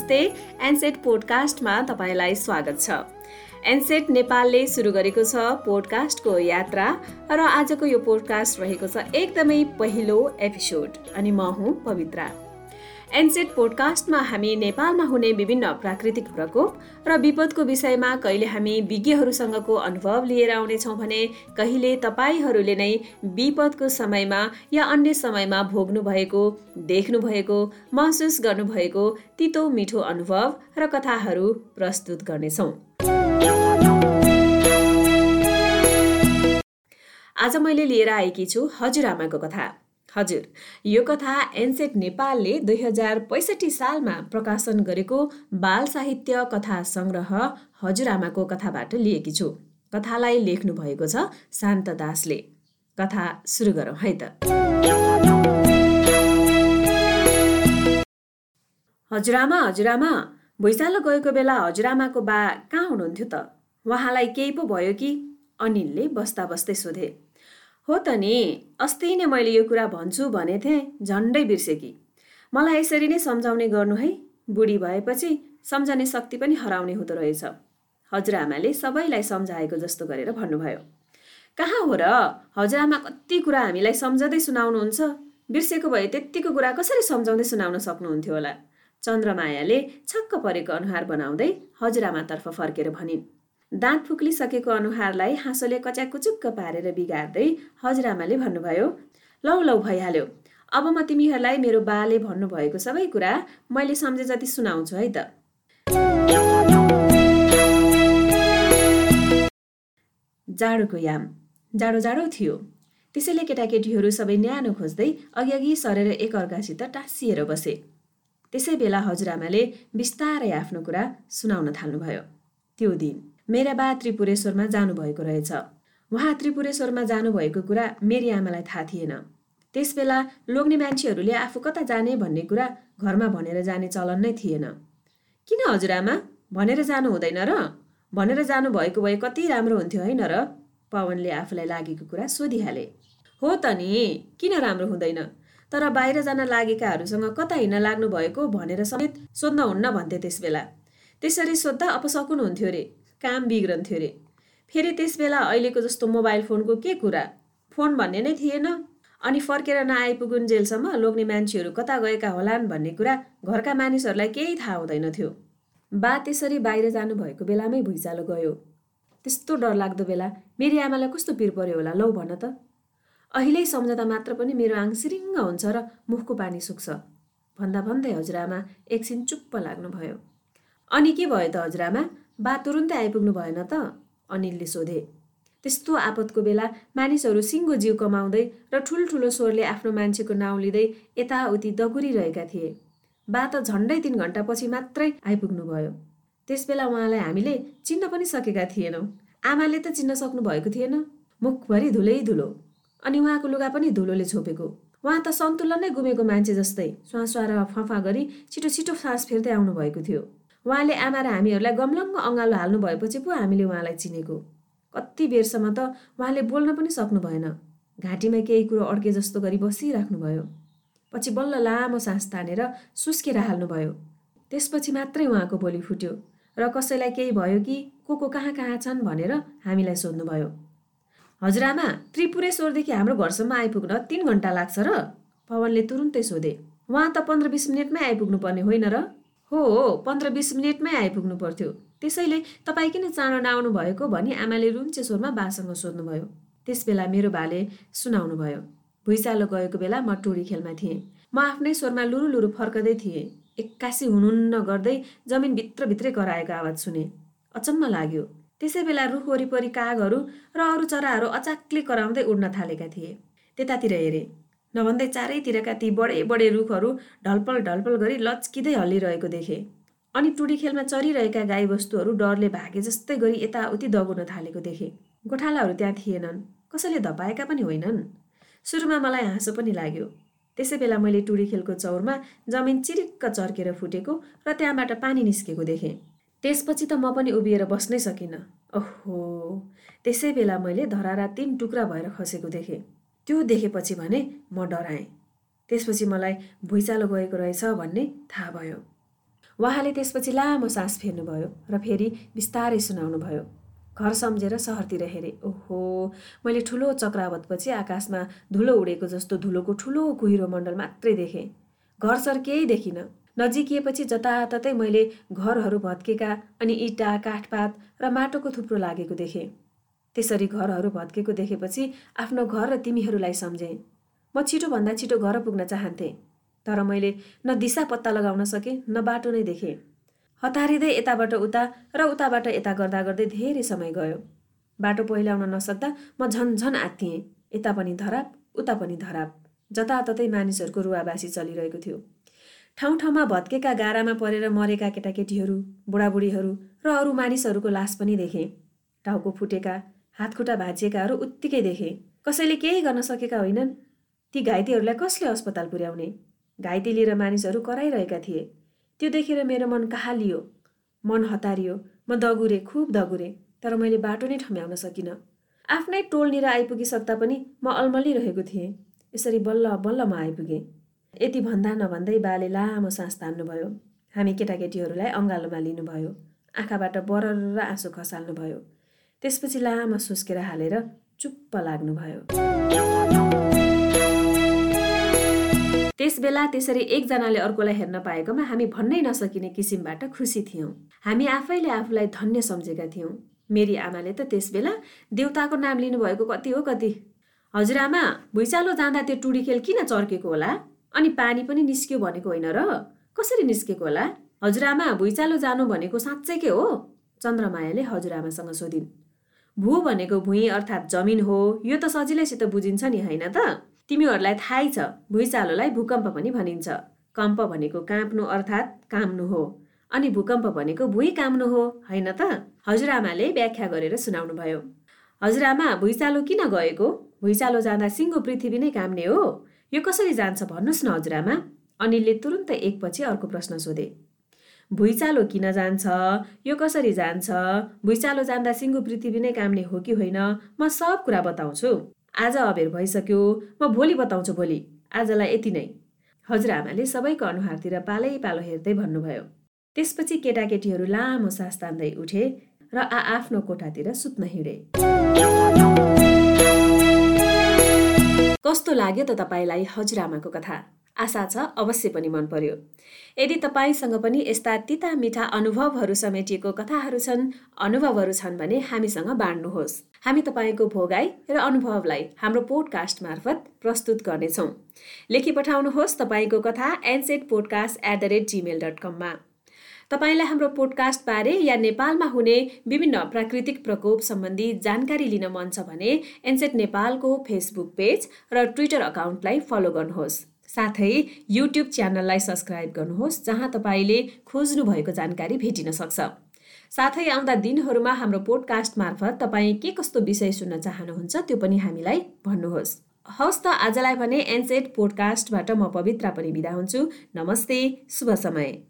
नमस्ते एनसेट पोडकास्टमा तपाईँलाई स्वागत छ। एनसेट नेपालले सुरु गरेको छ पोडकास्टको यात्रा र आजको यो पोडकास्ट रहेको छ एकदमै पहिलो एपिसोड अनि म हुँ पवित्रा। एनसेट पोडकास्टमा हामी नेपालमा हुने विभिन्न प्राकृतिक प्रकोप र विपदको विषयमा कहिले हामी विज्ञहरूसँगको अनुभव लिएर आउनेछौँ भने कहिले तपाईँहरूले नै विपदको समयमा या अन्य समयमा भोग्नु भएको देख्नु भएको महसुस गर्नुभएको तितो मिठो अनुभव र कथाहरू प्रस्तुत गर्नेछौँ। आज मैले लिएर आएकी छु हजुरआमाको कथा। हजुर यो कथा एनसेट नेपालले दुई हजार पैँसठी सालमा प्रकाशन गरेको बाल साहित्य कथा सङ्ग्रह हजुरआमाको कथाबाट लिएकी छु। कथालाई लेख्नु भएको छ शान्त दासले। कथा सुरु गरौँ है त। हजुरआमा हजुरआमा भुइँचालो गएको बेला हजुरआमाको बा कहाँ हुनुहुन्थ्यो त? उहाँलाई केही पो भयो कि? अनिलले बस्दा बस्दै सोधे। हो त नि अस्ति नै मैले यो कुरा भन्छु भने थिएँ झन्डै बिर्से कि मलाई यसरी नै सम्झाउने गर्नु है। बुढी भएपछि सम्झने शक्ति पनि हराउने हुँदो रहेछ। हजुरआमाले सबैलाई सम्झाएको जस्तो गरेर भन्नुभयो। कहाँ हो र? हजुरआमा कति कुरा हामीलाई सम्झँदै सुनाउनुहुन्छ। बिर्सेको भए त्यत्तिको कुरा कसरी सम्झाउँदै सुनाउन सक्नुहुन्थ्यो होला? चन्द्रमायाले छक्क परेको अनुहार बनाउँदै हजुरआमातर्फ फर्केर भनिन्। दाँत फुक्लिसकेको अनुहारलाई हाँसोले कच्याकुचुक्क पारेर बिगार्दै हजुरआमाले भन्नुभयो लौ लौ भइहाल्यो। अब म तिमीहरूलाई मेरो बाले भन्नुभएको सबै कुरा मैले सम्झे जति सुनाउँछु है त। जाडोको याम। जाडो जाडो थियो। त्यसैले केटाकेटीहरू सबै न्यानो खोज्दै अघि अघि सरेर एकअर्कासित टाँसिएर बसे। त्यसै बेला हजुरआमाले बिस्तारै आफ्नो कुरा सुनाउन थाल्नुभयो। त्यो दिन मेरा बा त्रिपुरेश्वरमा जानुभएको रहेछ। उहाँ त्रिपुरेश्वरमा जानुभएको कुरा मेरी आमालाई थाहा थिएन। त्यसबेला लोग्ने मान्छेहरूले आफू कता जाने भन्ने कुरा घरमा भनेर जाने चलन नै थिएन। किन हजुरआमा भनेर जानु हुँदैन र? भनेर जानुभएको भए कति राम्रो हुन्थ्यो होइन र? पवनले आफूलाई लागेको कुरा सोधिहाले। हो त नि किन राम्रो हुँदैन? तर बाहिर जान लागेकाहरूसँग कता हिँड्न लाग्नु भएको भनेर समेत सोध्न हुन्न भन्थे त्यसबेला। त्यसरी सोद्धा अपसकुन हुन्थ्यो रे। काम बिग्रन्थ्यो अरे। फेरि त्यसबेला अहिलेको जस्तो मोबाइल फोनको के कुरा? फोन भन्ने नै थिएन। अनि फर्केर नआइपुगुन् जेलसम्म लोग्ने मान्छेहरू कता गएका होलान् भन्ने कुरा घरका मानिसहरूलाई केही थाहा हुँदैन थियो बा त्यसरी बाहिर जानुभएको बेलामै भुइँचालो गयो। त्यस्तो डरलाग्दो बेला मेरी आमालाई कस्तो पिर पर्यो होला लौ भन त। अहिले सम्झँदा मात्र पनि मेरो आङ सिरिङ्ग हुन्छ र मुखको पानी सुक्छ। भन्दा भन्दै हजुरआमा एकछिन चुप्प लाग्नुभयो। अनि के भयो त हजुरआमा? बा तुरुन्तै आइपुग्नु भएन त अनिलले सोधे। त्यस्तो आपतको बेला मानिसहरू सिङ्गो जिउ कमाउँदै र ठुल्ठुलो स्वरले आफ्नो मान्छेको नाउँ लिँदै यताउति दगुरिरहेका थिए। बा त झन्डै तिन घन्टापछि मात्रै आइपुग्नु भयो। त्यसबेला उहाँलाई हामीले चिन्न पनि सकेका थिएनौँ। आमाले त चिन्न सक्नु भएको थिएन। मुखभरि धुलै धुलो। अनि उहाँको लुगा पनि धुलोले छोपेको। उहाँ त सन्तुलन गुमेको मान्छे जस्तै स्वास्वा र फफा गरी छिटो छिटो सास फेर्दै आउनुभएको थियो। उहाँले आमा र हामीहरूलाई गमलङ्ग अँगालो हाल्नु भएपछि पो हामीले उहाँलाई चिनेको। कति बेरसम्म त उहाँले बोल्न पनि सक्नु भएन घाँटीमा केही कुरो अड्के जस्तो गरी बसिराख्नुभयो। पछि बल्ल लामो सास तानेर सुस्केर हाल्नुभयो। त्यसपछि मात्रै उहाँको बोली फुट्यो र कसैलाई केही भयो कि को को कहाँ कहाँ छन् भनेर हामीलाई सोध्नुभयो। हजुरआमा त्रिपुरेश्वरदेखि हाम्रो घरसम्म आइपुग्न तिन घन्टा लाग्छ र? पवनले तुरुन्तै सोधे। उहाँ त पन्ध्र बिस मिनटमै आइपुग्नु पर्ने होइन र? हो हो पन्ध्र बिस मिनटमै आइपुग्नु पर्थ्यो। त्यसैले तपाईँ किन चाँडो नआउनु भएको भनी आमाले रुन्चे स्वरमा बासँग सोध्नुभयो। त्यसबेला मेरो बाले सुनाउनु भयो। भुइँचालो गएको बेला म टोडी खेलमा थिएँ। म आफ्नै स्वरमा लुरु लुरु फर्कदै थिएँ। एक्कासी हुनुहुन्न गर्दै जमिन भित्रभित्रै कराएको आवाज सुने। अचम्म लाग्यो। त्यसै बेला रुख वरिपरि कागहरू र अरू चराहरू अचाक्ले कराउँदै उड्न थालेका थिए। त्यतातिर हेरेँ। नभन्दै चारैतिरका ती बडे बडे रुखहरू ढलपल ढलपल गरी लच्किँदै हल्लिरहेको देखे। अनि टुडी खेलमा चरिरहेका गाईबस्तुहरू डरले भागे जस्तै गरी यताउति दगुर्न थालेको देखे। गोठालाहरू त्यहाँ थिएनन्। कसैले धपाएका पनि होइनन्। सुरुमा मलाई हाँसो पनि लाग्यो। त्यसै बेला मैले टुडी खेलको चौरमा जमिन चिरिक्क चर्केर फुटेको र त्यहाँबाट पानी निस्केको देखेँ। त्यसपछि त म पनि उभिएर बस्नै सकिनँ। ओहो त्यसै बेला मैले धरारा तिन टुक्रा भएर खसेको देखेँ। त्यो देखेपछि भने म डराएँ। त्यसपछि मलाई भुइँचालो गएको रहेछ भन्ने थाहा भयो। उहाँले त्यसपछि लामो सास फेर्नुभयो र फेरि बिस्तारै सुनाउनुभयो। घर सम्झेर सहरतिर हेरेँ ओहो मैले ठुलो चक्रावतपछि आकाशमा धुलो उडेको जस्तो धुलोको ठुलो कुहिरो मण्डल मात्रै देखेँ। घरसर केही देखिनँ। नजिकिएपछि जताततै मैले घरहरू भत्केका अनि इँटा काठपात र माटोको थुप्रो लागेको देखेँ। त्यसरी घरहरू भत्केको देखेपछि आफ्नो घर र तिमीहरूलाई सम्झेँ। म छिटोभन्दा छिटो घर पुग्न चाहन्थेँ तर मैले न दिशा पत्ता लगाउन सकेँ न बाटो नै देखेँ। हतारिँदै यताबाट उता र उताबाट यता गर्दा गर्दै धेरै समय गयो। बाटो पहिलाउन नसक्दा म झन् झन आत्तिएँ यता पनि धराप उता पनि धराप जताततै मानिसहरूको रुवाबासी चलिरहेको थियो। ठाउँ ठाउँमा भत्केका गारामा परेर मरेका केटाकेटीहरू बुढाबुढीहरू र अरू मानिसहरूको लास पनि देखेँ। टाउको फुटेका हातखुट्टा भाँचिएकाहरू उत्तिकै देखेँ। कसैले केही गर्न सकेका होइनन्। ती घाइतेहरूलाई कसले अस्पताल पुर्याउने? घाइते लिएर मानिसहरू कराइरहेका थिए। त्यो देखेर मेरो मन कहालियो। मन हतारियो। म दगुरे खुब दगुरे तर मैले बाटो नै ठम्याउन सकिनँ। आफ्नै टोलनिर आइपुगिसक्दा पनि म अल्मलिरहेको थिएँ। यसरी बल्ल बल्ल म आइपुगेँ। यति भन्दा नभन्दै बाले लामो सास तान्नुभयो। हामी केटाकेटीहरूलाई अँगालोमा लिनुभयो। आँखाबाट बरर आँसु खसाल्नुभयो। त्यसपछि लामो सुस्केर हालेर चुप्प लाग्नुभयो। त्यस बेला त्यसरी एकजनाले अर्कोलाई हेर्न पाएकोमा हामी भन्नै नसकिने किसिमबाट खुसी थियौँ। हामी आफैले आफूलाई धन्य सम्झेका थियौँ। मेरी आमाले त त्यस बेला देउताको नाम लिनुभएको कति हो कति? हजुरआमा भुइँचालो जाँदा त्यो टुडी खेल किन चर्केको होला? अनि पानी पनि निस्क्यो भनेको होइन र? कसरी निस्केको होला? हजुरआमा भुइँचालो जानु भनेको साँच्चै के हो? चन्द्रमायाले हजुरआमासँग सोधिन्। भू भनेको भुइँ अर्थात् जमिन हो। यो त सजिलैसित बुझिन्छ नि होइन त? तिमीहरूलाई थाहै छ भुइँचालोलाई भूकम्प पनि भनिन्छ। कम्प भनेको काँप्नु अर्थात् काम्नु हो अनि भूकम्प भनेको भुइँ काम्नु हो होइन त? हजुरआमाले व्याख्या गरेर सुनाउनु भयो हजुरआमा भुइँचालो किन गएको? भुइँचालो जाँदा सिङ्गो पृथ्वी नै काम्ने हो। यो कसरी जान्छ भन्नुहोस् न हजुरआमा अनिलले तुरुन्तै एकपछि अर्को प्रश्न सोधे। भुइँचालो किन जान्छ? यो कसरी जान्छ? भुइँचालो जाँदा सिङ्गो पृथ्वी नै काम्ने हो कि होइन? म सब कुरा बताउँछु। आज अबेर भइसक्यो। म भोलि बताउँछु भोलि। आजलाई यति नै। हजुरआमाले सबैको अनुहारतिर पालै पालो हेर्दै भन्नुभयो। त्यसपछि केटाकेटीहरू लामो सास तान्दै उठे र आ आफ्नो कोठातिर सुत्न हिँडे। कस्तो लाग्यो त तपाईँलाई हजुरआमाको कथा? आशा छ अवश्य पनि मन पर्यो। यदि तपाईँसँग पनि यस्ता तिता मिठा अनुभवहरू समेटिएको कथाहरू छन् अनुभवहरू छन् भने हामीसँग बाँड्नुहोस्। हामी तपाईँको भोगाई र अनुभवलाई हाम्रो पोडकास्ट मार्फत प्रस्तुत गर्नेछौँ। लेखी पठाउनुहोस् तपाईँको कथा NSET podcast at the rate Gmail dot कममा तपाईँलाई हाम्रो पोडकास्ट बारे या नेपालमा हुने विभिन्न प्राकृतिक प्रकोप सम्बन्धी जानकारी लिन मन छ भने एनसेट नेपालको फेसबुक पेज र ट्विटर अकाउन्टलाई फलो गर्नुहोस्। साथै युट्युब च्यानललाई सब्सक्राइब गर्नुहोस् जहाँ तपाईँले खोज्नु भएको जानकारी भेटिन सक्छ। साथै आउँदा दिनहरूमा हाम्रो पोडकास्ट मार्फत तपाईँ के कस्तो विषय सुन्न चाहनुहुन्छ त्यो पनि हामीलाई भन्नुहोस्। हवस् त आजलाई भने एनसेट पोडकास्टबाट म पवित्र पनि बिदा हुन्छु। नमस्ते शुभ समय।